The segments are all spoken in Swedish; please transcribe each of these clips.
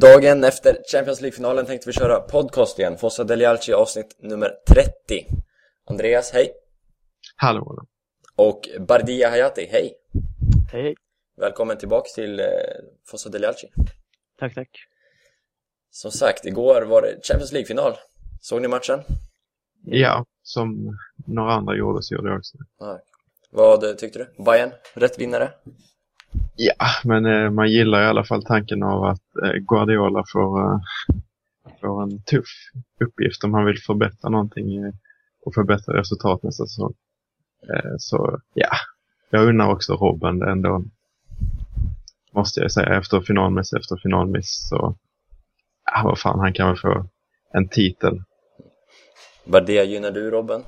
Dagen efter Champions League-finalen tänkte vi köra podcast igen, Fossa Delialci avsnitt nummer 30. Andreas, hej! Hallå! Och Bardia Hayati, hej! Hej! Välkommen tillbaks till eh, Fossa Delialci. Tack, tack. Som sagt, igår var det Champions League-final. Såg ni matchen? Ja, som några andra gjorde så gjorde jag också. Ja. Vad tyckte du? Bayern, rätt vinnare? Ja, men eh, man gillar i alla fall tanken av att eh, Guardiola får, eh, får en tuff uppgift om han vill förbättra någonting eh, och förbättra resultat nästa säsong. Eh, så ja, jag undrar också Robben det ändå. Måste jag säga, efter finalmiss efter finalmiss så, ja vad fan, han kan väl få en titel. Bardia gynnar du Robben?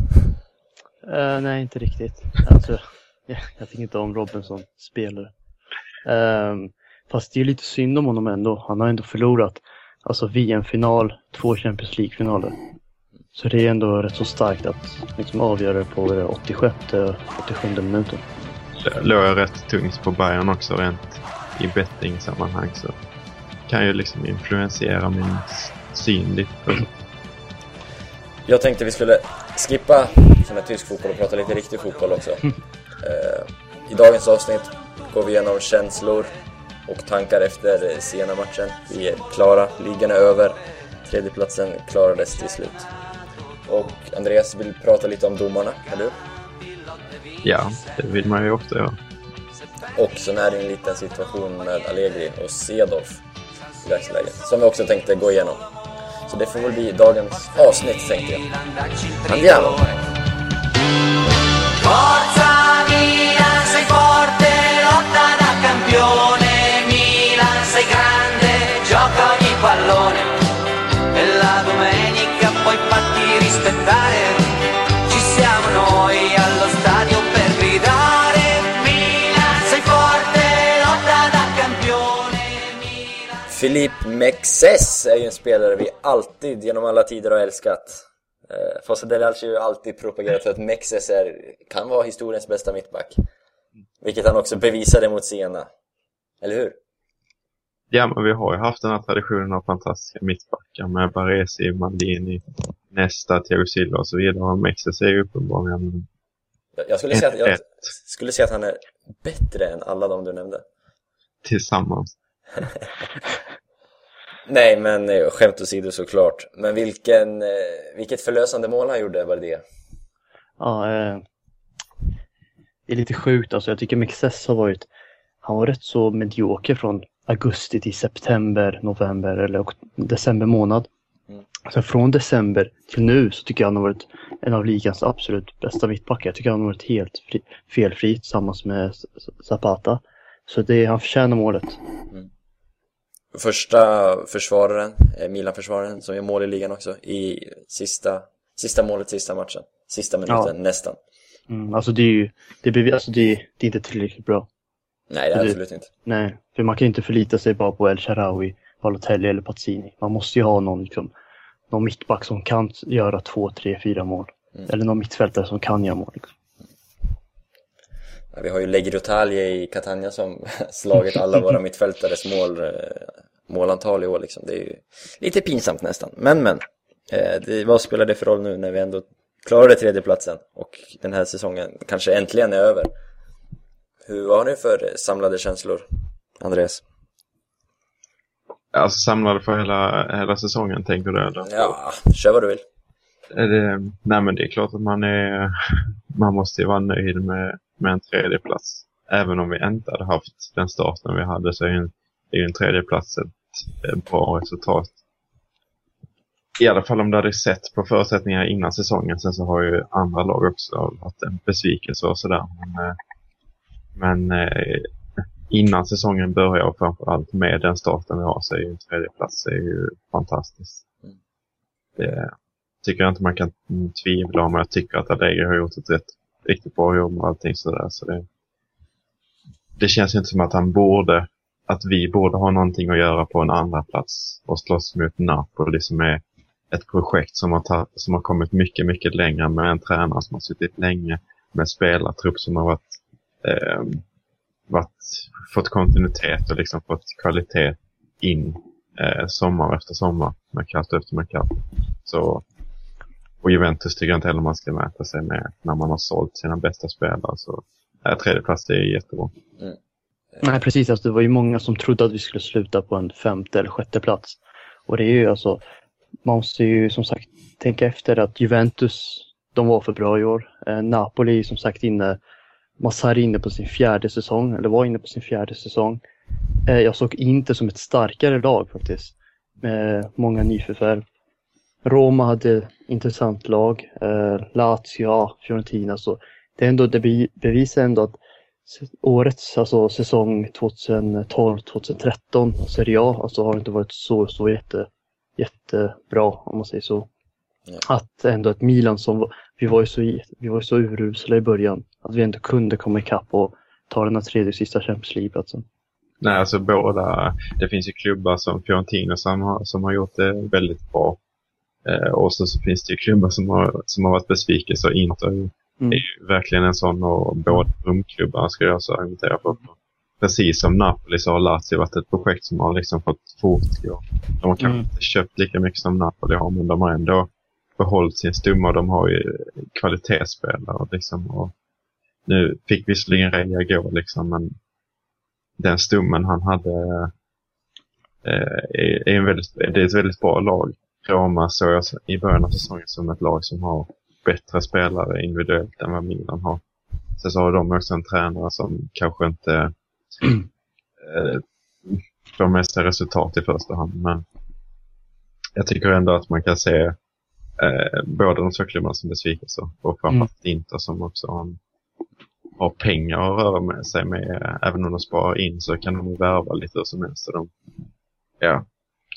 Uh, nej, inte riktigt. Alltså, jag, jag tycker inte om Robin som spelare. Um, fast det är lite synd om honom ändå. Han har ändå förlorat alltså VM-final, två Champions League-finaler. Så det är ändå rätt så starkt att liksom avgöra det på 86 87 minuten. Låg jag rätt tungt på Bayern också rent i bettingsammanhang så kan ju liksom influensera min syn lite det. Jag tänkte vi skulle skippa sån här tysk fotboll och prata lite riktig fotboll också. uh, I dagens avsnitt går vi igenom känslor och tankar efter sena matchen. Vi är klara, ligan är över. Tredjeplatsen klarades till slut. Och Andreas vill prata lite om domarna, eller hur? Ja, det vill man ju ofta göra. Och så är det en liten situation med Allegri och Sedolf i dagsläget, som vi också tänkte gå igenom. Så det får väl bli dagens avsnitt, tänkte jag. Andiamo! Campione. Milan, sei grande, gioca ogni pallone. E la domenica poi fatti rispettare. Ci siamo noi allo stadio per gridare. Milan, sei forte, lotta da campione. Milan. Philippe Mexes är ju en spelare vi alltid genom alla tider har älskat. Eh, Fosse Delalci har ju alltid propagerat för att Mexes är, kan vara historiens bästa mittback. Vilket han också bevisade mot Siena. Eller hur? Ja, men vi har ju haft den här traditionen av fantastiska mittbackar med Baresi, Maldini, Nesta, Thiago Silva och så vidare. Mexes är ju uppenbarligen Jag skulle säga, att, jag skulle säga att han är bättre än alla de du nämnde. Tillsammans. Nej, men eh, skämt åsido såklart. Men vilken, eh, vilket förlösande mål han gjorde, var det? Ja, eh, det är lite sjukt alltså. Jag tycker Mexes har varit, han var rätt så medioker från augusti till september, november eller december månad. Mm. Sen från december till nu så tycker jag han har varit en av ligans absolut bästa mittbackar. Jag tycker han har varit helt fri, felfri tillsammans med Zapata. Så det, han förtjänar målet. Mm. Första försvararen, Milan-försvararen som gör mål i ligan också i sista, sista målet, sista matchen. Sista minuten, ja. nästan. Mm, alltså det är ju, det, alltså det, det är inte tillräckligt bra. Nej, det är absolut inte. Nej, för man kan inte förlita sig bara på El Sharawi, Balotelli eller Pazzini. Man måste ju ha någon, liksom, någon mittback som kan göra två, tre, fyra mål. Mm. Eller någon mittfältare som kan göra mål. Liksom. Ja, vi har ju Legrotaglie i Catania som slagit alla våra mittfältares mål, eh, målantal i år. Liksom. Det är ju lite pinsamt nästan. Men men, eh, det, vad spelar det för roll nu när vi ändå klarade tredjeplatsen och den här säsongen kanske äntligen är över? Hur, vad har ni för samlade känslor, Andreas? Alltså samlade för hela, hela säsongen tänker du eller? Ja, kör vad du vill. Det, nej men det är klart att man är, man måste ju vara nöjd med, med en tredje plats. Även om vi inte hade haft den starten vi hade så är ju en, är en tredje plats ett, ett bra resultat. I alla fall om du hade sett på förutsättningar innan säsongen. Sen så har ju andra lag också varit en besvikelse och sådär. Men, eh, men eh, innan säsongen börjar och framförallt med den starten vi har så är ju en tredje plats är ju fantastiskt. Det tycker jag inte man kan tvivla om. Jag tycker att Allegri har gjort ett rätt, riktigt bra jobb med allting sådär. Så det, det känns inte som att han borde, att vi borde ha någonting att göra på en andra plats och slåss mot Napoli som är ett projekt som har, tatt, som har kommit mycket, mycket längre med en tränare som har suttit länge med spelartrupp som har varit eh, varit, fått kontinuitet och liksom fått kvalitet in eh, sommar efter sommar, Mercato efter kallt. Så, och Juventus tycker jag inte heller man ska mäta sig med när man har sålt sina bästa spelare. Så äh, tredje plats det är jättebra. Mm. Nej, precis. Alltså, det var ju många som trodde att vi skulle sluta på en femte eller sjätte plats. Och det är ju alltså, man måste ju som sagt tänka efter att Juventus, de var för bra i år. Eh, Napoli som sagt inne, Massari inne på sin fjärde säsong, eller var inne på sin fjärde säsong. Eh, jag såg inte som ett starkare lag faktiskt. Med många nyförvärv. Roma hade intressant lag. Eh, Lazio, Fiorentina. Så det, är ändå, det bevisar ändå att årets alltså säsong 2012-2013 Serie A alltså har inte varit så, så jätte, jättebra om man säger så. Ja. Att ändå ett Milan som vi var ju så, vi var så urusla i början att vi ändå kunde komma ikapp och ta den här tredje sista Champions League-platsen. Nej, alltså båda. Det finns ju klubbar som Fiorentina som har, som har gjort det väldigt bra. Eh, och så, så, finns det ju klubbar som har, som har varit besvikelse och Inter mm. är ju verkligen en sån och båda rumklubbarna skulle jag så argumentera för. Precis som Napoli så har Lazio varit ett projekt som har liksom fått fortgå. De har kanske mm. inte köpt lika mycket som Napoli har men de har ändå behållit sin stumma. De har ju kvalitetsspelare liksom. Och nu fick visserligen Reja gå liksom men den stummen han hade eh, är, en väldigt, det är ett väldigt bra lag. Roma såg jag i början av säsongen som ett lag som har bättre spelare individuellt än vad Milan har. Sen så har de också en tränare som kanske inte eh, får mesta resultat i första hand. Men jag tycker ändå att man kan se eh, båda de två klubbarna som besvikelser. Och framförallt mm. Inter som också har en har pengar att röra med sig med. Även om de sparar in så kan de värva lite hur som helst. Så de, ja,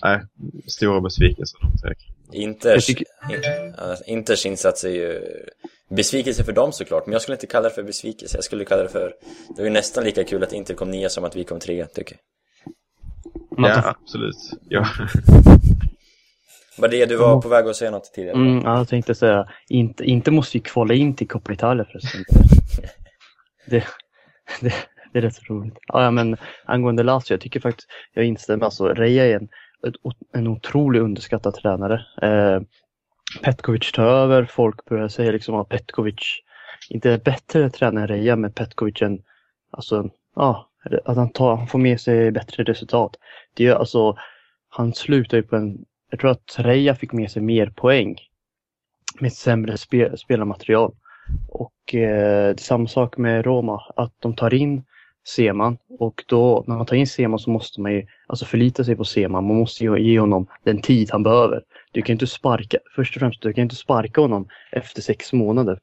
nej, stora besvikelser de. Inters, tycker... Inters insats är ju besvikelse för dem såklart, men jag skulle inte kalla det för besvikelse. Jag skulle kalla det för, det var ju nästan lika kul att Inter kom nia som att vi kom trea, tycker jag. Ja, absolut. Ja. Var det du var på väg att säga något tidigare? Mm, jag tänkte säga, inte, inte måste ju kvala in till Coppa Italia förresten. det, det, det, är rätt roligt. Ja, men angående Lazio, jag tycker faktiskt, jag instämmer, alltså Reja är en, en otroligt underskattad tränare. Eh, Petkovic tar över, folk börjar säga liksom att Petkovic inte är bättre tränare än Reja, men Petkovic är en, alltså, ja, att han, tar, han får med sig bättre resultat. Det är alltså, han slutar ju på en, jag tror att Treja fick med sig mer poäng med sämre spel, spelarmaterial. Och eh, det är samma sak med Roma, att de tar in Seman och då när man tar in Seman så måste man ju alltså förlita sig på Seman. Man måste ju ge honom den tid han behöver. Du kan inte sparka, först och främst, du kan inte sparka honom efter sex månader.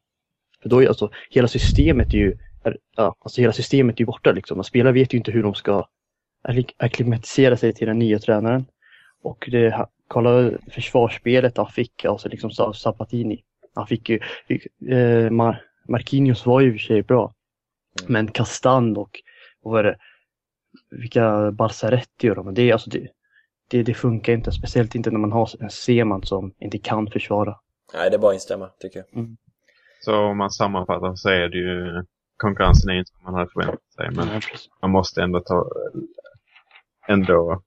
För då är alltså, hela systemet är ju, är, ja, alltså hela systemet är borta liksom. Spelare vet ju inte hur de ska akklimatisera sig till den nya tränaren. Och det, kolla försvarsspelet han fick, alltså liksom Sabatini. Han fick ju, fick, eh, Mar Marquinhos var ju i och för sig bra. Mm. Men Castan och, och vad är det, vilka Balsaretti och de, det, alltså det, det, det, funkar inte. Speciellt inte när man har en Seman som inte kan försvara. Nej, det är bara att instämma tycker jag. Mm. Så om man sammanfattar så är det ju konkurrensen är inte som man hade förväntat sig. Men ja, man måste ändå ta ändå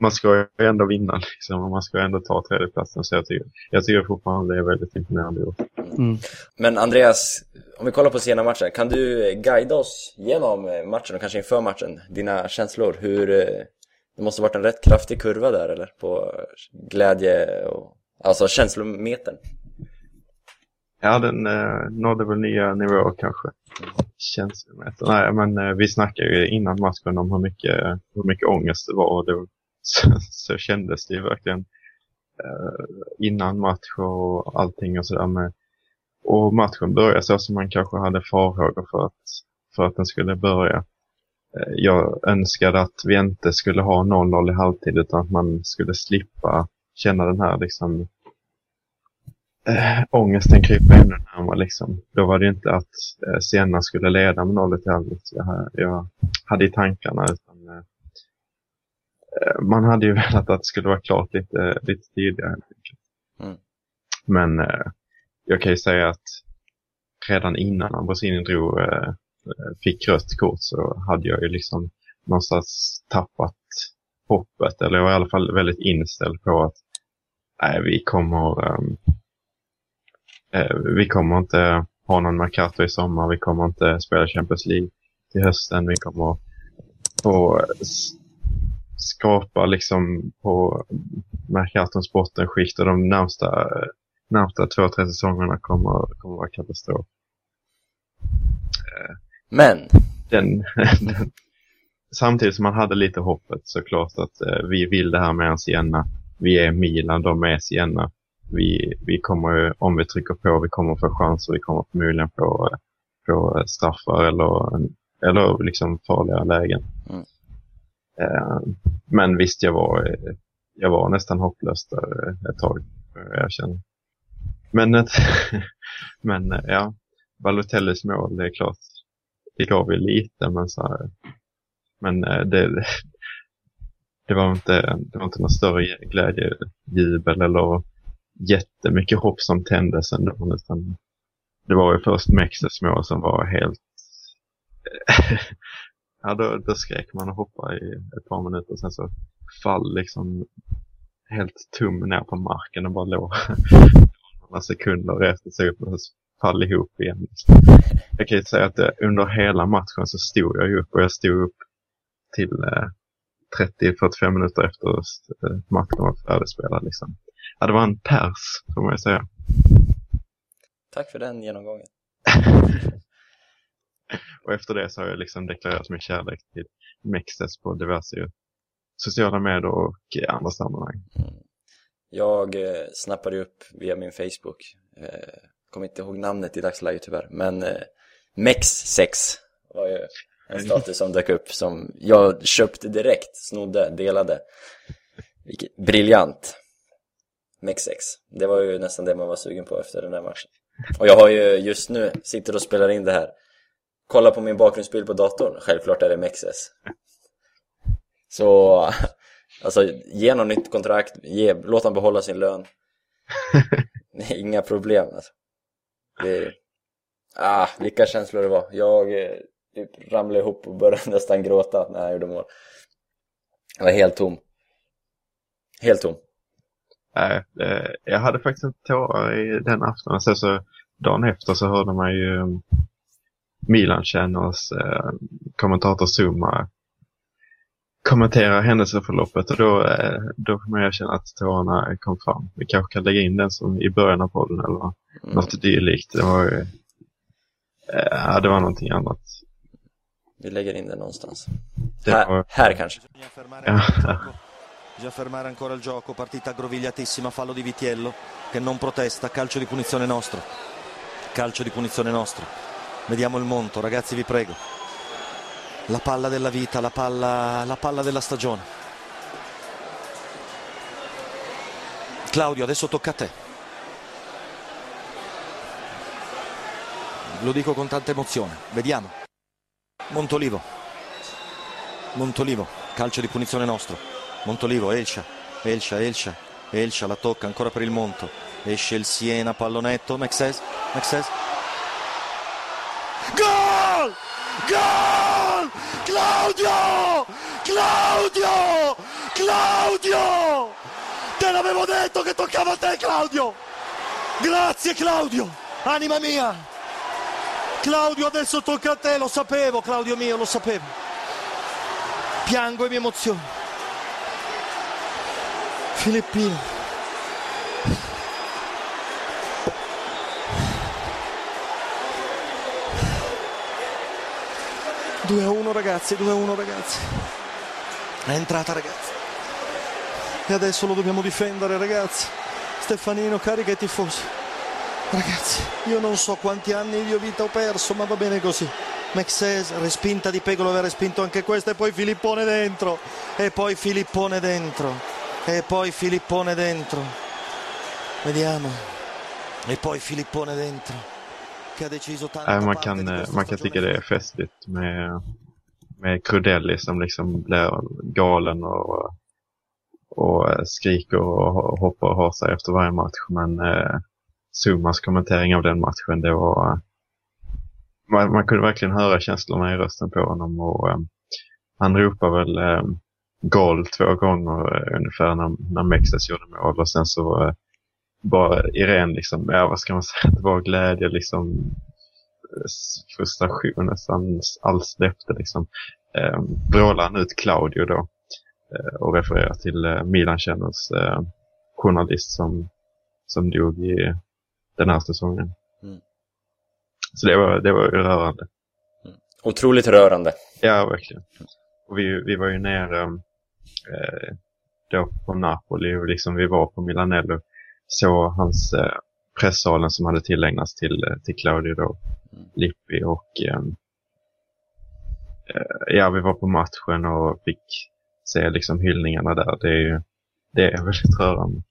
man ska ju ändå vinna liksom, och man ska ändå ta tredjeplatsen. Så jag tycker, jag tycker fortfarande det är väldigt imponerande gjort. Mm. Men Andreas, om vi kollar på sena matchen, kan du guida oss genom matchen och kanske inför matchen? Dina känslor, hur... Eh, det måste varit en rätt kraftig kurva där eller? På glädje och... Alltså känslometern. Ja, den eh, nådde väl nya nivåer kanske. Känslometer. Nej, men eh, vi snackade ju innan matchen om hur mycket, hur mycket ångest det var. Och det så, så kändes det ju verkligen eh, innan match och allting och sådär och matchen började så som man kanske hade farhågor för att, för att den skulle börja. Eh, jag önskade att vi inte skulle ha 0-0 i halvtid utan att man skulle slippa känna den här liksom äh, ångesten krypa ännu närmare liksom. Då var det inte att äh, Siena skulle leda med 0 i halvtid jag, jag hade i tankarna man hade ju velat att det skulle vara klart lite, lite tidigare. Mm. Men eh, jag kan ju säga att redan innan Ambrosini drog, eh, eh, fick rött kort så hade jag ju liksom någonstans tappat hoppet, eller jag var i alla fall väldigt inställd på att nej, vi kommer um, eh, vi kommer inte ha någon Mercato i sommar, vi kommer inte spela Champions League till hösten, vi kommer få skapa liksom på Mercatons bottenskikt och de närmsta, närmsta två, tre säsongerna kommer, kommer vara katastrof. Men, Den, den, samtidigt som man hade lite hoppet såklart att eh, vi vill det här med en Sienna. Vi är Milan, de är Sienna. Vi, vi kommer om vi trycker på, vi kommer få chanser, vi kommer förmodligen få, få straffar eller, eller liksom farliga lägen. Mm. Eh, men visst, jag var, jag var nästan hopplös där eh, ett tag, jag känner. Men, ett, eh, men ja, Balotellis mål, det är klart, det gav ju lite, men så här, men det, det var inte, det var inte någon större glädjejubel eller jättemycket hopp som tändes ändå. Utan det var ju först Mexes mål som var helt... ja, då, då skrek man och hoppade i ett par minuter. Sen så fall liksom helt tum ner på marken och bara låg några sekunder och reste sig upp och fall ihop igen. Jag kan ju säga att det, under hela matchen så stod jag ju upp och jag stod upp till eh, 30-45 minuter efter eh, matchen var färdigspelad. Liksom. Ja, det var en pers, får man ju säga. tack för den genomgången. Och efter det så har jag liksom deklarerat min kärlek till Mexes på diverse sociala medier och andra sammanhang. Mm. Jag eh, snappade upp via min Facebook, eh, kommer inte ihåg namnet i dagsläget tyvärr, men eh, Mex6 var ju en status som dök upp som jag köpte direkt, snodde, delade. Vilket, briljant. Mex6. Det var ju nästan det man var sugen på efter den här matchen. Och jag har ju just nu, sitter och spelar in det här. Kolla på min bakgrundsbild på datorn, självklart är det Mexes. Så, alltså ge honom nytt kontrakt, ge, låt honom behålla sin lön. Inga problem alltså. Det, ah, vilka känslor det var. Jag eh, typ ramlade ihop och började nästan gråta när jag gjorde mål. Jag var helt tom. Helt tom. Nej, jag hade faktiskt inte tårar i den aftonen. Sen så dagen efter så hörde man ju um, Milan-känners eh, kommentator Zuma kommentera händelseförloppet och då, eh, då får man erkänna att tårarna kom fram. Vi kanske kan lägga in den som i början av podden eller Mm. något dylikt. Det var ju, eh, ja, det var någonting annat. Vi lägger in det någonstans. Det Här, var, här kanske. Ja. Bisogna fermare ancora il gioco, partita aggrovigliatissima, fallo di Vitiello che non protesta, calcio di punizione nostro. Calcio di punizione nostro. Vediamo il monto, ragazzi vi prego. La palla della vita, la palla, la palla della stagione. Claudio, adesso tocca a te. Lo dico con tanta emozione. Vediamo. Montolivo. Montolivo, calcio di punizione nostro. Montolivo, Elcia, Elcia, Elcia, Elcia la tocca ancora per il Monto. Esce il Siena, pallonetto, Mexes, Mexes. Gol! Gol! Claudio! Claudio! Claudio! Te l'avevo detto che toccava a te, Claudio! Grazie, Claudio! Anima mia! Claudio, adesso tocca a te, lo sapevo, Claudio mio, lo sapevo. Piango e mi emoziono. Filippino. Due a uno ragazzi, 2 a 1 ragazzi. È entrata ragazzi. E adesso lo dobbiamo difendere ragazzi. Stefanino carica i tifosi. Ragazzi, io non so quanti anni di vita ho perso, ma va bene così. Mexes, respinta di Pegolo, aveva respinto anche questa e poi Filippone dentro. E poi Filippone dentro. E poi Filippone dentro. Vediamo. E poi Filippone dentro. Äh, man, kan, eh, man kan tycka det är festligt med, med Crudelli som liksom blir galen och, och skriker och hoppar och har sig efter varje match. Men eh, Zumas kommentering av den matchen, det var... eh, Man, man kunde verkligen höra känslorna i rösten på honom och eh, han ropar väl eh, gol två gånger ungefär när, när Mexes gjorde mål och sen så bara i ren liksom, ja vad ska man säga, det var glädje liksom frustration nästan allt släppte liksom. Eh, vrålade han ut Claudio då eh, och refererar till eh, Milan Känners eh, journalist som, som dog i den här säsongen. Mm. Så det var, det var rörande. Otroligt rörande. Ja, verkligen. Och vi, vi var ju nere eh, då på Napoli och liksom vi var på Milanello. Så hans eh, pressalen som hade tillägnats till, eh, till Claudio då, Lippi och ehm, eh, ja, vi var på matchen och fick se liksom hyllningarna där. Det är ju det är väldigt rörande.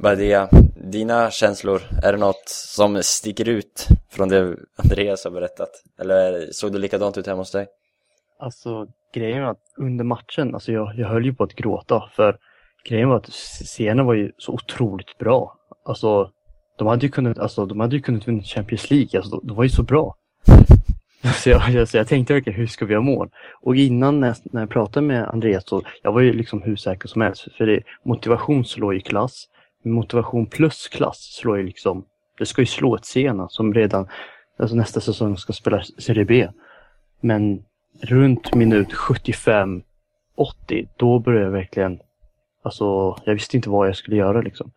Badia, dina känslor, är det något som sticker ut från det Andreas har berättat? Eller såg det likadant ut hemma hos dig? Alltså grejen var att under matchen, alltså jag, jag höll ju på att gråta för grejen var att scenen var ju så otroligt bra. Alltså de hade ju kunnat, alltså, de hade ju kunnat vinna Champions League, alltså de, de var ju så bra. Så jag, jag, så jag tänkte verkligen, hur ska vi ha mål? Och innan när jag, när jag pratade med Andreas så, jag var ju liksom hur säker som helst. För det, motivation slår ju klass. Motivation plus klass slår ju liksom, det ska ju slå ett Sena alltså, som redan, alltså nästa säsong ska spela Serie B. Men runt minut 75, 80, då började jag verkligen, alltså jag visste inte vad jag skulle göra liksom.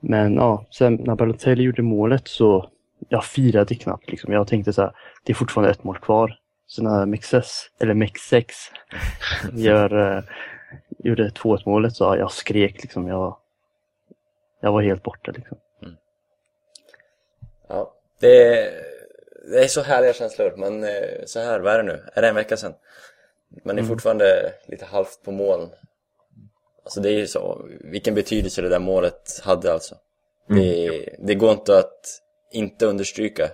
Men ja, sen när Balotelli gjorde målet så, jag firade knappt liksom. Jag tänkte så här, det är fortfarande ett mål kvar. Så när Mexes, eller Mexex, gör, eh, gjorde 2-1 målet så jag skrek liksom. Jag, jag var helt borta liksom. Ja, det är, det är så härliga känslor, men eh, så här, vad är det nu? Är det en vecka sedan? Man är fortfarande lite halvt på moln. Alltså det är ju så, vilken betydelse det där målet hade alltså. Det, det går inte att inte understryka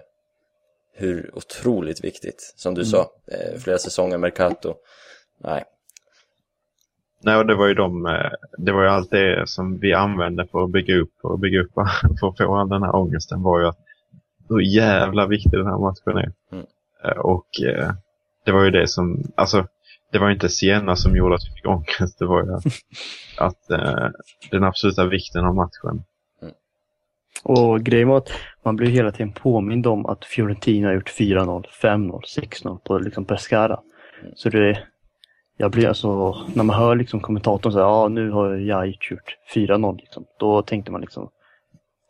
hur otroligt viktigt, som du sa, eh, flera säsonger Mercato. Nej, Nej, och det var ju de, eh, det var ju allt det som vi använde för att bygga upp och bygga upp för att få all den här ångesten var ju att hur jävla viktig den här matchen är. Mm. Eh, Och det var ju det som, alltså det var ju inte Siena som gjorde att vi fick ångest, det var ju att, att eh, den absoluta vikten av matchen. Och grejen var att man blev hela tiden påmind om att Fiorentina har gjort 4-0, 5-0, 6-0 på liksom Pescara. Så det, jag blir alltså, när man hör liksom kommentatorn säga ja nu har Jajic gjort 4-0 liksom. Då tänkte man liksom,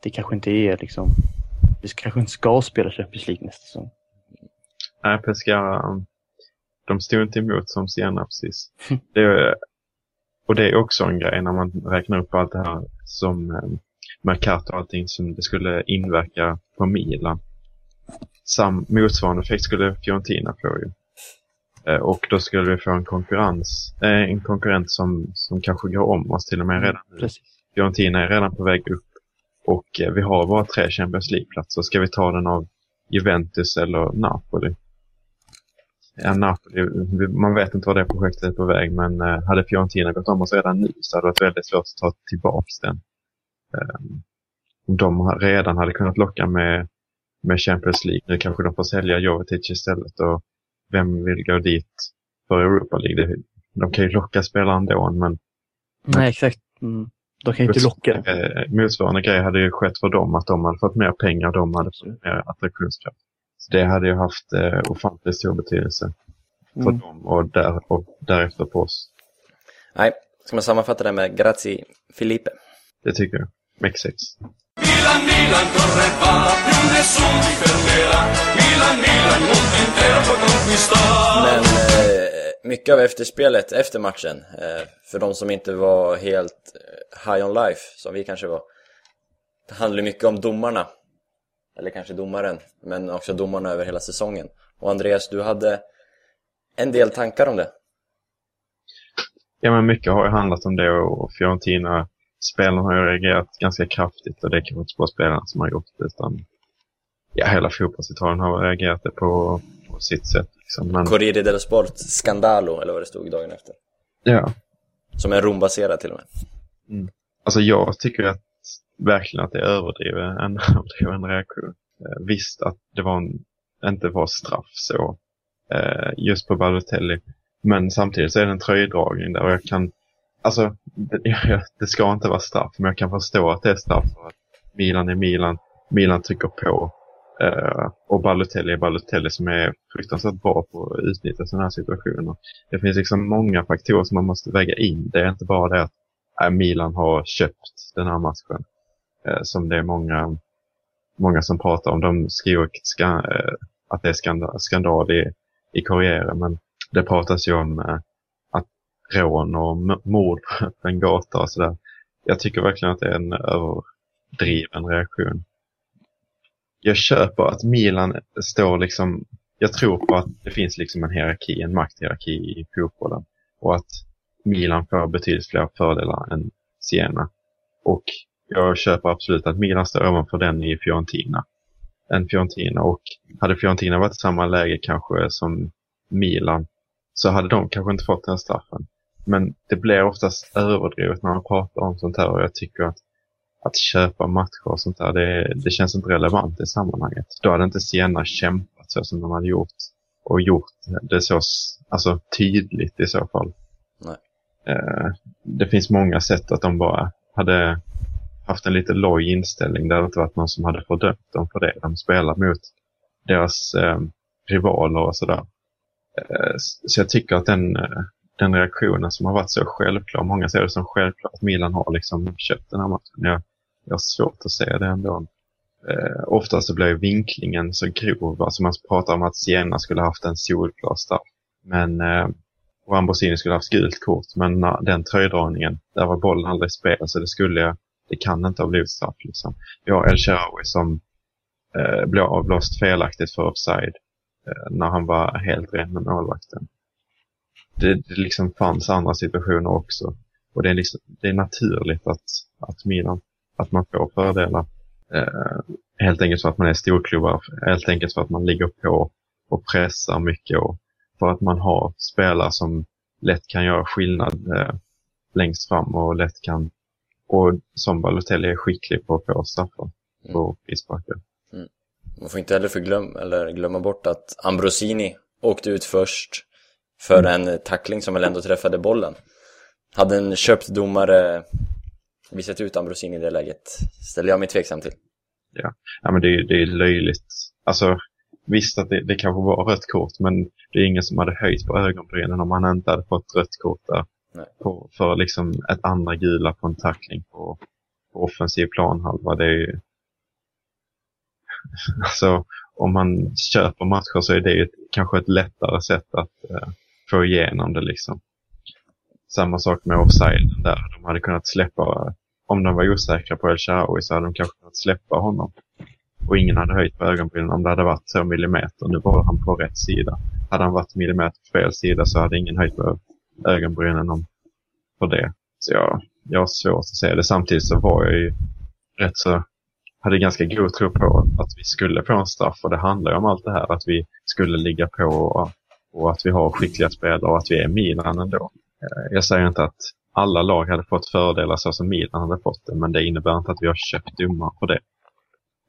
det kanske inte är liksom, vi kanske inte ska spela Champions League nästa säsong. Nej, Pescara, de stod inte emot som Siena precis. Det är, och det är också en grej när man räknar upp allt det här som eh, Mercato och allting som det skulle inverka på Milan. Sam, motsvarande effekt skulle Fiorentina få ju. Eh, och då skulle vi få en konkurrens, eh, en konkurrent som, som kanske går om oss till och med redan nu. Precis. Fiorentina är redan på väg upp. Och eh, vi har bara tre Champions League-platser. Ska vi ta den av Juventus eller Napoli? Ja, Napoli, man vet inte var det projektet är på väg, men eh, hade Fiorentina gått om oss redan nu så hade det varit väldigt svårt att ta tillbaka den. Um, om de redan hade kunnat locka med, med Champions League, nu kanske de får sälja Jovetic istället och vem vill gå dit för Europa League? De kan ju locka spelare ändå, men Nej exakt. Mm. De kan ju inte locka. Eh, motsvarande grej hade ju skett för dem, att de hade fått mer pengar de hade fått mer attraktionskraft. Det hade ju haft eh, ofantligt stor betydelse för Mm. dem och, där, och därefter på oss. nej. Ska man sammanfatta det med grazie Filipe? Det tycker jag. Mex 6. Milan, Milan, corre va, più nessuno ti fermerà. Milan, Milan, mondo intero puoi conquistare. Men eh, mycket av efterspelet efter matchen, eh, för de som inte var helt eh, high on life, som vi kanske var, det handlar mycket om domarna. Eller kanske domaren, men också domarna över hela säsongen. Och Andreas, du hade en del tankar om det. Ja, men mycket har ju handlat om det och Fiorentina spelarna har ju reagerat ganska kraftigt och det kan inte bara spelarna som har gjort det utan ja, hela fotbollsitalien har reagerat det på, på sitt sätt. Liksom. Men, Corriere dello Sport, Scandalo, eller vad det stod dagen efter. ja, Som är Rom-baserad till och med. Alltså jag tycker att verkligen att det är överdriven, en överdriven reaktion. Eh, visst att det var en, inte var straff så, eh, just på Balotelli. Men samtidigt så är det en tröjdragning där och jag kan, alltså det, det ska inte vara straff, men jag kan förstå att det är straff för att Milan är Milan, Milan trycker på. Uh, och Balotelli är Balotelli som är fruktansvärt bra på att utnyttja sådana här situationer. Det finns liksom många faktorer som man måste väga in. Det är inte bara det att äh, Milan har köpt den här matchen. Eh, som det är många, många som pratar om. De skriver ska, eh, att det är skandal, skandal i, i karriären, men det pratas ju om eh, att rån och mord på en gata och sådär. Jag tycker verkligen att det är en överdriven reaktion jag köper att Milan står liksom, jag tror på att det finns liksom en hierarki, en makthierarki i fotbollen. Och att Milan får betydligt fler fördelar än Siena. Och jag köper absolut att Milan står ovanför den i Fiorentina. Än Fiorentina. Och hade Fiorentina varit i samma läge kanske som Milan så hade de kanske inte fått den straffen. Men det blir oftast överdrivet när man pratar om sånt här och jag tycker att att köpa matcher och sånt där, det, det känns inte relevant i sammanhanget. Då hade inte Siena kämpat så som de hade gjort och gjort det så alltså, tydligt i så fall. Nej. Eh, det finns många sätt att de bara hade haft en lite loj inställning där det inte varit någon som hade fördömt dem för det. De spelar mot deras eh, rivaler och sådär. Eh, så jag tycker att den, eh, den reaktionen som har varit så självklar, många ser det som självklart att Milan har liksom köpt den här matchen. Jag, jag har svårt att se det ändå. Eh, oftast så blir vinklingen så grov, alltså man pratar om att Siena skulle haft en solklar straff. Men eh, och Ambrosini skulle haft gult kort, men na, den tröjdragningen, där var bollen aldrig i spel, så det skulle, det kan inte ha blivit straff liksom. Vi har El Shaarawy som eh, blev avblåst felaktigt för offside eh, när han var helt ren med målvakten det, det liksom fanns andra situationer också. Och det är, liksom, det är naturligt att, att Milan, att man får fördelar. Eh, helt enkelt för att man är storklubbar, helt enkelt för att man ligger på och pressar mycket och för att man har spelare som lätt kan göra skillnad eh, längst fram och lätt kan, och som Balotelli är skicklig på att få straffar på frisparkar. Mm. Man får inte heller förglöm, eller glömma bort att Ambrosini åkte ut först för en tackling som väl ändå träffade bollen. Hade en köpt domare visat ut Ambrosini i det läget ställer jag mig tveksam till. Ja, ja men det, är, det är löjligt. Alltså, visst att det, det kanske var rött kort, men det är ingen som hade höjt på ögonbrynen om han inte hade fått rött kort där. På, för liksom ett andra gula på en tackling på, på offensiv planhalva. Det är ju... alltså, om man köper matcher så är det ett, kanske ett lättare sätt att eh, få igenom det liksom. Samma sak med offside där. De hade kunnat släppa, om de var osäkra på El Shaarawy så hade de kanske kunnat släppa honom. Och ingen hade höjt på ögonbrynen om det hade varit två millimeter. Nu var han på rätt sida. Hade han varit millimeter på fel sida så hade ingen höjt på ögonbrynen om, på det. Så jag, jag har svårt att se det. Samtidigt så var jag ju rätt så hade ganska god tro på att vi skulle få en straff och det handlar ju om allt det här att vi skulle ligga på och och att vi har skickliga spelare och att vi är Milan ändå. Eh, jag säger inte att alla lag hade fått fördelar så som Milan hade fått det, men det innebär inte att vi har köpt domar på det.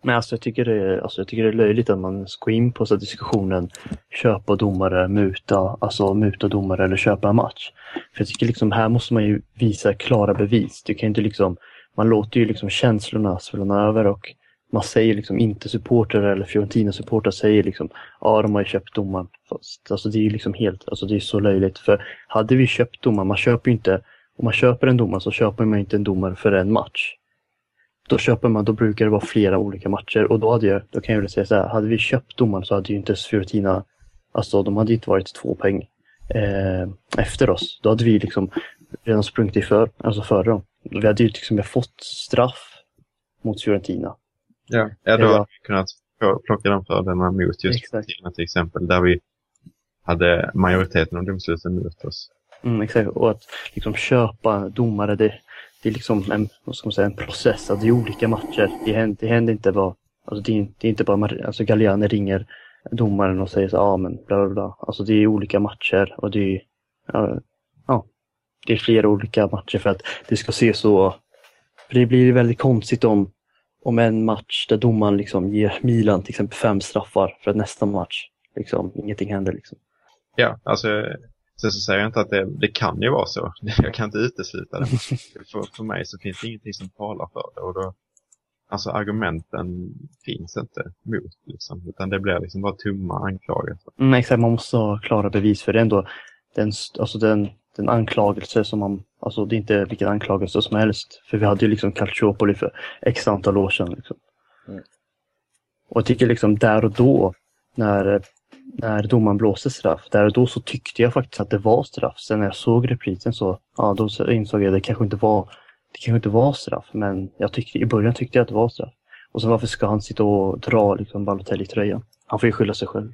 Men alltså jag, tycker det är, alltså jag tycker det är löjligt att man ska in på så diskussionen köpa domare, muta, alltså muta domare eller köpa en match. För jag tycker liksom här måste man ju visa klara bevis. Du kan inte liksom, man låter ju liksom känslorna svälla över och man säger liksom inte supporter eller Fiorentina-supportrar säger liksom ja de har ju köpt domaren. Fast, alltså det är liksom helt, alltså det är så löjligt för hade vi köpt domaren, man köper ju inte, om man köper en domare så köper man inte en domare för en match. Då köper man, då brukar det vara flera olika matcher och då hade jag, då kan jag väl säga så här, hade vi köpt domaren så hade ju inte Fiorentina, alltså de hade inte varit två poäng eh, efter oss. Då hade vi liksom redan sprungit i för, alltså före dem. Vi hade ju liksom fått straff mot Fiorentina. Ja, ja då hade vi kunnat plocka de fördelarna mot just Exakt. till exempel, där vi hade majoriteten av domsluten mot oss. Mm, exakt, och att liksom köpa domare, det, det är liksom en, vad ska man säga, en process. Att det är olika matcher. Det händer, det händer inte bara, alltså det, är, det är inte bara, alltså Galliani ringer domaren och säger så ja men bla bla bla. Alltså det är olika matcher och det är, ja, ja, det är flera olika matcher för att det ska se så, för det blir väldigt konstigt om om en match där domaren liksom ger Milan till exempel fem straffar för att nästa match liksom ingenting händer. Liksom. Ja, alltså Sen så säger jag inte att det, det kan ju vara så. Jag kan inte utesluta det. För, för mig så finns det ingenting som talar för det. Och då, alltså argumenten finns inte mot liksom. Utan det blir liksom bara tomma anklagelser. Mm, exakt, man måste ha klara bevis för det ändå. Den, alltså den, den anklagelse som man, alltså det är inte vilken anklagelse som helst. För vi hade ju liksom Calciopoli för x antal år sedan. Liksom. Mm. Och jag tycker liksom där och då, när, när domaren blåste straff, där och då så tyckte jag faktiskt att det var straff. Sen när jag såg reprisen så, ja då så insåg jag att det kanske inte var, det kanske inte var straff. Men jag tyckte, i början tyckte jag att det var straff. Och sen varför ska han sitta och dra liksom Balotelli i tröjan? Han får ju skylla sig själv.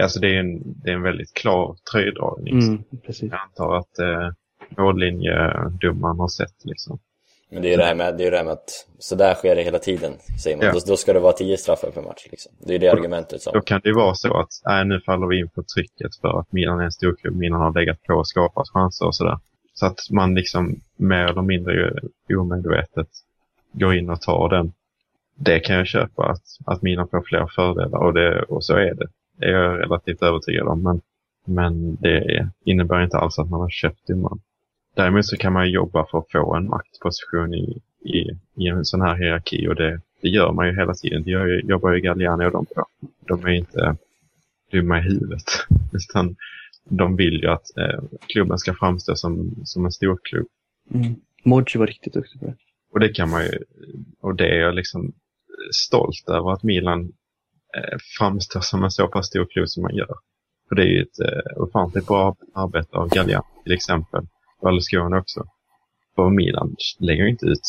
Alltså det är en, det är en väldigt klar tröjdragning. Mm, precis. Jag antar att eh, mållinjedomaren har sett liksom. Men det är ju det här med, det är det med att sådär sker det hela tiden, säger man. Ja. Då, då ska det vara tio straffar per match. Liksom. Det är det argumentet som... Då kan det ju vara så att äh, nu faller vi in på trycket för att Milan är en storklubb. Milan har legat på och skapat chanser och sådär. Så att man liksom mer eller mindre omedvetet går in och tar den. Det kan jag köpa att, att Milan får fler fördelar och, det, och så är det. Det är jag relativt övertygad om. Men, men det innebär inte alls att man har köpt domaren. Däremot så kan man jobba för att få en maktposition i, i, i en sån här hierarki och det, det gör man ju hela tiden. Det gör jobbar ju Galliani och de på. De är inte dumma i huvudet. Utan de vill ju att eh, klubben ska framstå som, som en stor klubb. Mm. Modji var riktigt duktig på det. Och det kan man ju, och det är jag liksom stolt över att Milan eh, framstår som en så pass stor klubb som man gör. För det är ju ett eh, ofantligt bra arbete av Galliani till exempel. Berlusconi också. För Milan lägger ju inte ut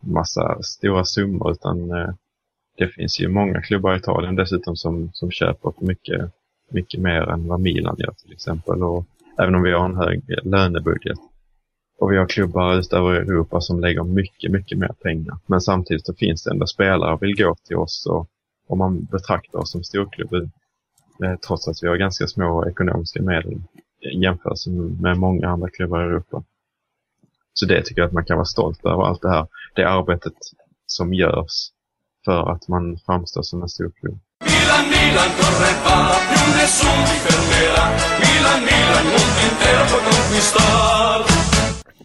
massa stora summor utan eh, det finns ju många klubbar i Italien dessutom som, som köper för mycket, mycket mer än vad Milan gör till exempel. Och även om vi har en hög lönebudget. Och vi har klubbar utöver Europa som lägger mycket, mycket mer pengar. Men samtidigt så finns det ändå spelare som vill gå till oss och, och man betraktar oss som storklubb eh, trots att vi har ganska små ekonomiska medel jämförelse med många andra klubbar i Europa. Så det tycker jag att man kan vara stolt över, allt det här, det arbetet som görs för att man framstår som en stor klubb. Milan, Milan corre va, più nessuno ti fermerà. Milan, Milan, il mondo intero può conquistar.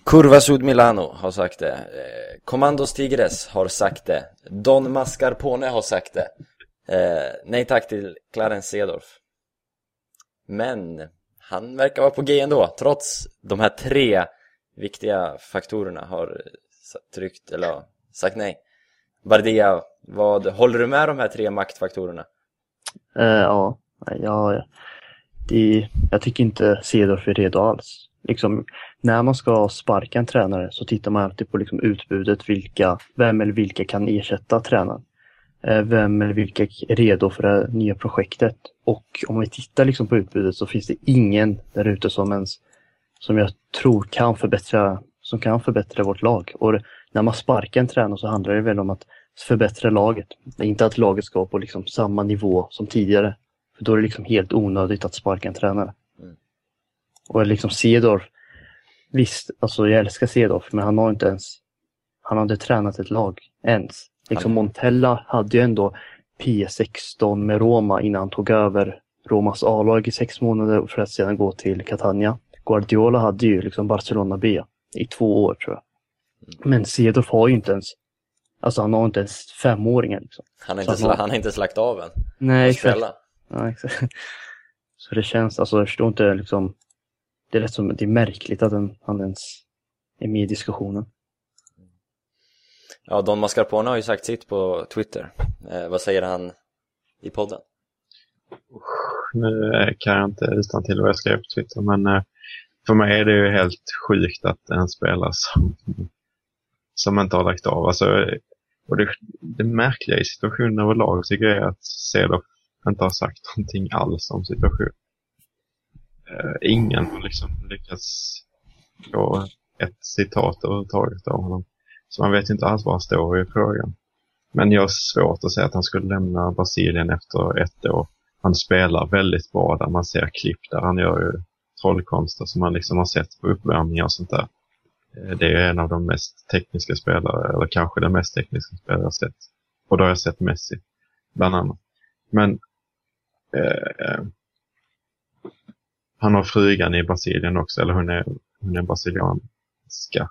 Curva Sud Milano har sagt det. Eh, Commandos Tigres har sagt det. Don Mascarpone har sagt det. Eh, nej tack till Clarence Seedorf. Men han verkar vara på G ändå, trots de här tre viktiga faktorerna har tryckt, eller sagt nej. Bardia, vad, håller du med de här tre maktfaktorerna? Uh, ja, ja, det, jag tycker inte Cedorf är redo alls. Liksom, när man ska sparka en tränare så tittar man alltid på liksom utbudet, vilka, vem eller vilka kan ersätta tränaren. Eh, vem eller vilka är redo för det nya projektet. Och om vi tittar liksom på utbudet så finns det ingen där ute som ens, som jag tror kan förbättra, som kan förbättra vårt lag. Och när man sparkar en tränare så handlar det väl om att förbättra laget. Det är inte att laget ska på liksom samma nivå som tidigare. För då är det liksom helt onödigt att sparka en tränare. Mm. Och liksom Cedorf, visst, alltså jag älskar Cedorf, men han har inte ens, han har inte tränat ett lag ens. Liksom Montella hade ju ändå P16 med Roma innan han tog över Romas A-lag i sex månader för att sedan gå till Catania. Guardiola hade ju liksom Barcelona B i två år tror jag. Men Cedorf har ju inte ens, alltså han har inte ens femåringar liksom. Han har inte, sla- han har inte slagt av än. Nej, exakt. Ja, exakt. Så det känns, alltså jag förstår inte liksom, det är rätt som, det är märkligt att han ens är med i diskussionen. Ja, Don Mascarpone har ju sagt sitt på Twitter. Eh, vad säger han i podden? Nu kan jag inte utan till vad jag skrev på Twitter, men eh, för mig är det ju helt sjukt att en spelare som, som inte har lagt av. Alltså, och det, det märkliga i situationen överlag tycker jag är att Cedoff inte har sagt någonting alls om situationen. Eh, ingen har liksom lyckats få ett citat överhuvudtaget av honom. Så man vet inte alls var han står i frågan. Men jag har svårt att säga att han skulle lämna Brasilien efter ett år han spelar väldigt bra där man ser klipp där han gör ju trollkonster som man liksom har sett på uppvärmningar och sånt där. Eh, det är en av de mest tekniska spelare, eller kanske den mest tekniska spelare jag har sett. Och då har jag sett Messi, bland annat. Men eh, eh, han har frugan i Brasilien också, eller hon är, hon är brasilianska.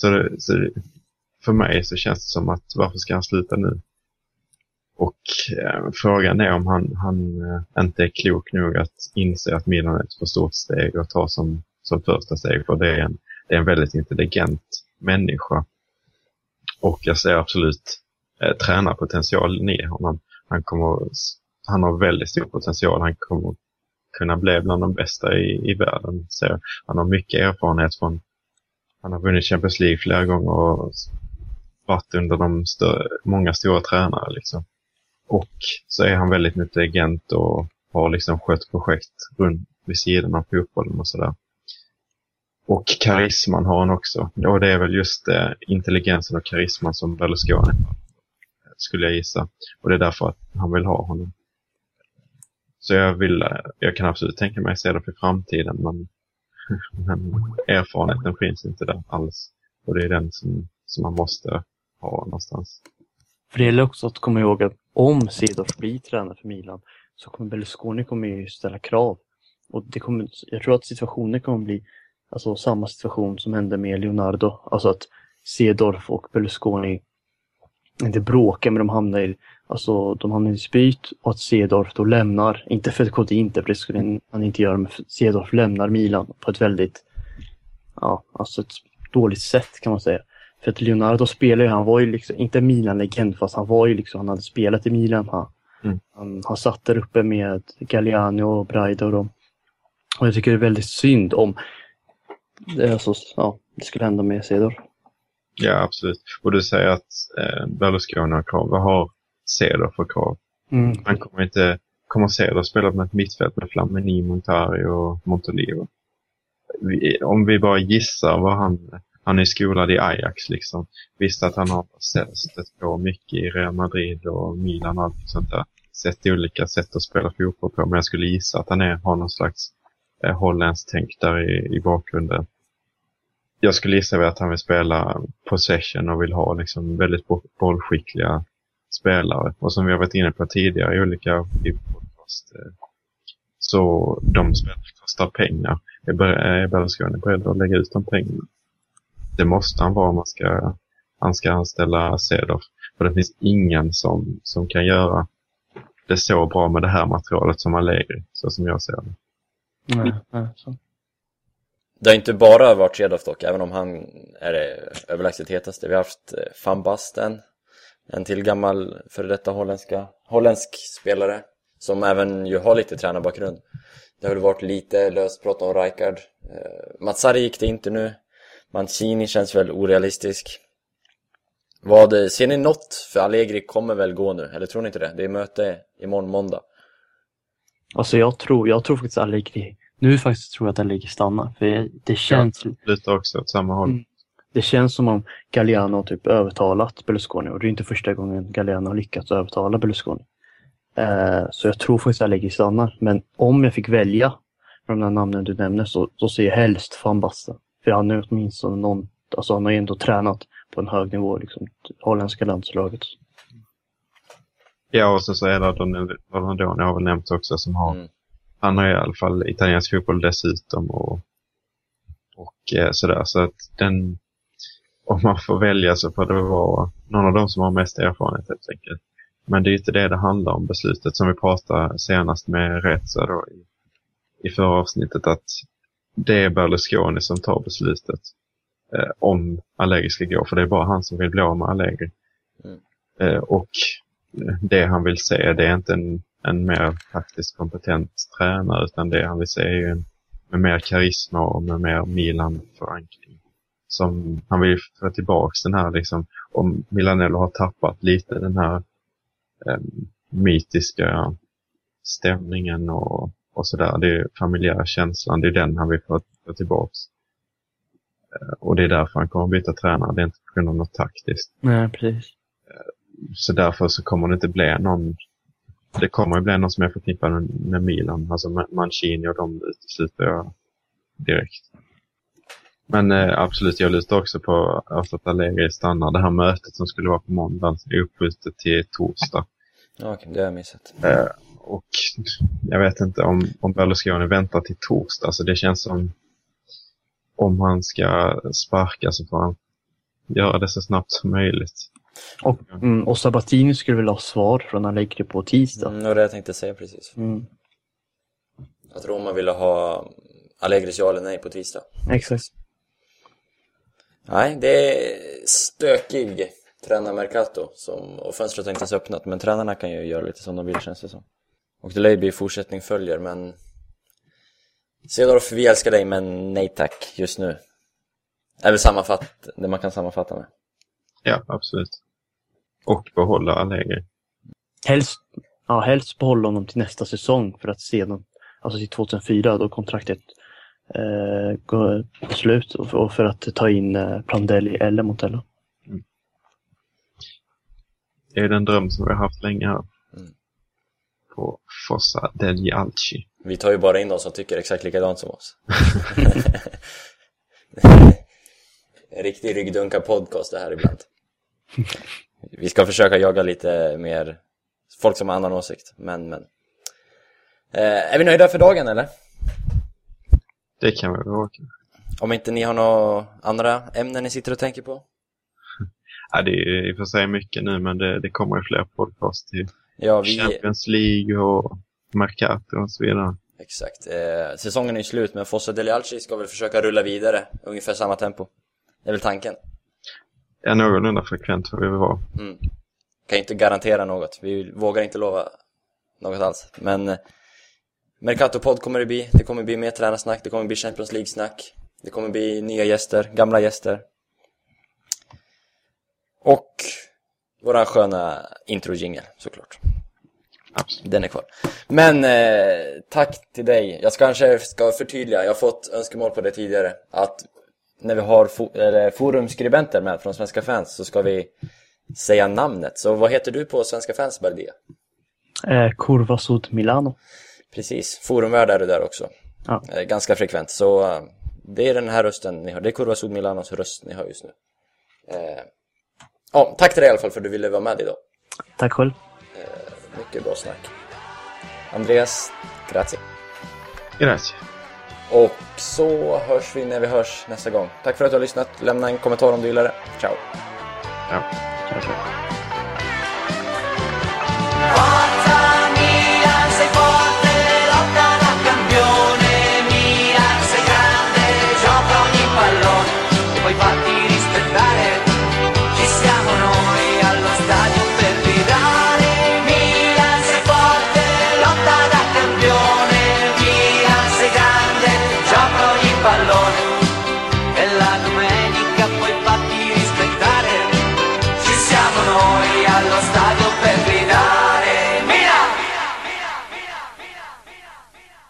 Så, så för mig så känns det som att varför ska han sluta nu? Och eh, frågan är om han, han eh, inte är klok nog att inse att Milan är ett för stort steg att ta som, som första steg. För det är, en, det är en väldigt intelligent människa. Och jag ser absolut eh, tränarpotentialen i honom. Han, kommer, han har väldigt stor potential. Han kommer kunna bli bland de bästa i, i världen. Så han har mycket erfarenhet från, han har vunnit Champions League flera gånger och varit under de större, många stora tränare. Liksom. Och så är han väldigt intelligent och har liksom skött projekt runt vid sidan av fotbollen och sådär. Och karisman har han också. Och det är väl just eh, intelligensen och karisman som Berlusconi skulle jag gissa. Och det är därför att han vill ha honom. Så jag vill, eh, jag kan absolut tänka mig att se det för framtiden men, men erfarenheten finns inte där alls. Och det är den som, som man måste ha någonstans. För det gäller också att komma ihåg att om Cedorf blir tränare för Milan så kommer Berlusconi kommer ju ställa krav. Och det kommer, jag tror att situationen kommer bli alltså, samma situation som hände med Leonardo. Alltså att Cedorf och Berlusconi inte bråkar men de hamnar i, alltså, de hamnar i dispyt och att Cedorf då lämnar, inte för att KD inte, för det skulle han inte göra, men Cedorf lämnar Milan på ett väldigt, ja, alltså ett dåligt sätt kan man säga. För att Leonardo spelar ju, han var ju liksom, inte Milan-legend fast han var ju liksom, han hade spelat i Milan. Han, Mm. han, han satt där uppe med Galliani och Braida och dem. Och jag tycker det är väldigt synd om det, alltså, ja, det skulle hända med Cedor. Ja, absolut. Och du säger att eh, Berlusconi har krav. Vad har Ceder för krav? Mm. Han kommer inte, kommer Ceder spela med ett mittfält med Flamini, Montari och Montolivo? Vi, om vi bara gissar vad han, han är skolad i Ajax liksom. Visst att han har sett på mycket i Real Madrid och Milan och allt sånt där. Sett olika sätt att spela fotboll på. Men jag skulle gissa att han är, har någon slags eh, holländskt tänk där i, i bakgrunden. Jag skulle gissa att han vill spela possession och vill ha liksom väldigt bo- bollskickliga spelare. Och som vi har varit inne på tidigare i olika i podcast, eh, så de spelarna kostar pengar. Är Ber- är Berlusconi beredd att lägga ut de pengarna? Det måste han vara om man ska, han ska anställa Cedorf. För det finns ingen som, som kan göra det så bra med det här materialet som Allegri, så som jag ser det. Nej, nej, så. Det har inte bara varit Cedorf dock, även om han är det överlägset hetaste. Vi har haft eh, Van Basten, en till gammal före detta holländska, holländsk spelare, som även ju har lite tränarbakgrund. Det har väl varit lite löst prat om Rijkaard. Eh, Matsari gick det inte nu. Mancini känns väl orealistisk. Vad, eh, ser ni något? För Allegri kommer väl gå nu, eller tror ni inte det? Det är möte imorgon måndag. Alltså jag tror, jag tror faktiskt Allegri, nu faktiskt tror jag att Allegri stannar. För det känns, Lite också åt samma håll. Mm. det känns som om Galliano har typ övertalat Berlusconi och det är inte första gången Galliano har lyckats övertala Berlusconi. Eh, så jag tror faktiskt Allegri stannar. Men om jag fick välja från de här namnen du nämner så, så ser jag helst van Basten. För han är åtminstone någon, alltså han har ju ändå tränat på en hög nivå, liksom, holländska landslaget. Ja, och så, så är det Ronaldoni har väl nämnt också som har, Mm. Han har i alla fall italiensk fotboll dessutom och, och eh, sådär. Så att den, om man får välja så får det vara någon av dem som har mest erfarenhet helt enkelt. Men det är inte det det handlar om beslutet som vi pratade senast med Reza då i, i förra avsnittet att det är Berlusconi som tar beslutet eh, om Allegri ska gå, för det är bara han som vill bli av med Allegri. Mm. Eh, och det han vill se, det är inte en, en mer faktiskt kompetent tränare, utan det han vill se är ju en med mer karisma och med mer Milan-förankring. Som han vill få tillbaks den här liksom, om Milanello har tappat lite den här eh, mytiska stämningen och, och sådär. Det är familjära känslan, det är den han vill få, få tillbaks. Eh, och det är därför han kommer byta tränare, det är inte på grund av något taktiskt. Nej, precis. Så därför så kommer det inte bli någon det kommer ju bli någon som är förknippad med, Milan, alltså Ma- Mancini och de utesluter jag direkt. Men eh, absolut, jag lutar också på alltså, att Allegri stannar. Det här mötet som skulle vara på måndagen är uppskjutet till torsdag. Ja, okej, det har jag missat. Eh, Och jag vet inte om, om Berlusconi väntar till torsdag, så det känns som om han ska sparka så får han göra det så snabbt som möjligt. Och, mm, och Sabatini skulle väl ha svar från Allegri på tisdag. Mm, det var det jag tänkte säga precis. Mm. Att Roma ville ha Allegris ja eller nej på tisdag. Exakt. Nej, det är stökig tränarmercato som, och fönstret har inte ens öppnat men tränarna kan ju göra lite som de vill känns det som. Och det lär ju bli fortsättning följer men Cedorf, vi älskar dig men nej tack just nu. Är väl sammanfatt, det man kan sammanfatta med. Ja, absolut. Och behålla Allegri. Helst, ja, helst behålla honom till nästa säsong för att sedan, alltså till 2004 då kontraktet eh, går slut och för, och för att ta in eh, Prandelli eller Montella. Det är den dröm som vi har haft länge här. Mm. På Fossa degli Alci. Vi tar ju bara in de som tycker exakt likadant som oss. en riktig ryggdunka-podcast det här ibland. Vi ska försöka jaga lite mer folk som har annan åsikt, men men. Eh, är vi nöjda för dagen eller? Det kan vi vara. Om inte ni har några andra ämnen ni sitter och tänker på? Ja, det är i och för sig mycket nu, men det, det kommer ju fler podcast till Ja, vi... Champions League och Mercato och så vidare. Exakt. Eh, säsongen är ju slut, men Fossa Deli Alci ska väl försöka rulla vidare, ungefär samma tempo. Det är väl tanken. Ja, någorlunda frekvent får vi väl vara. Mm. Kan inte garantera något, vi vågar inte lova något alls. Men eh, Mercato-podd kommer det bli, det kommer bli mer tränarsnack, det kommer bli Champions League-snack, det kommer bli nya gäster, gamla gäster. Och våran sköna intro-jingel såklart. Absolut. Den är kvar. Men eh, tack till dig. Jag ska kanske ska förtydliga, jag har fått önskemål på det tidigare, att när vi har fo- eller, forumskribenter med från Svenska fans så ska vi säga namnet. Så vad heter du på Svenska fans, Bardia? Eh, Curva Sud Milano. Precis, forumvärd är du där också. Ja. Eh, ganska frekvent. Så eh, det är den här rösten ni har. Det är Curva Sud Milanos röst ni hör just nu. Eh, ja, tack till dig i alla fall för att du ville vara med idag. Tack själv. Mycket bra snack. Andreas, grazie. Grazie. Och så hörs vi när vi hörs nästa gång. Tack för att du har lyssnat. Lämna en kommentar om du gillar det. Ciao! Ja. Ciao, ciao. Quando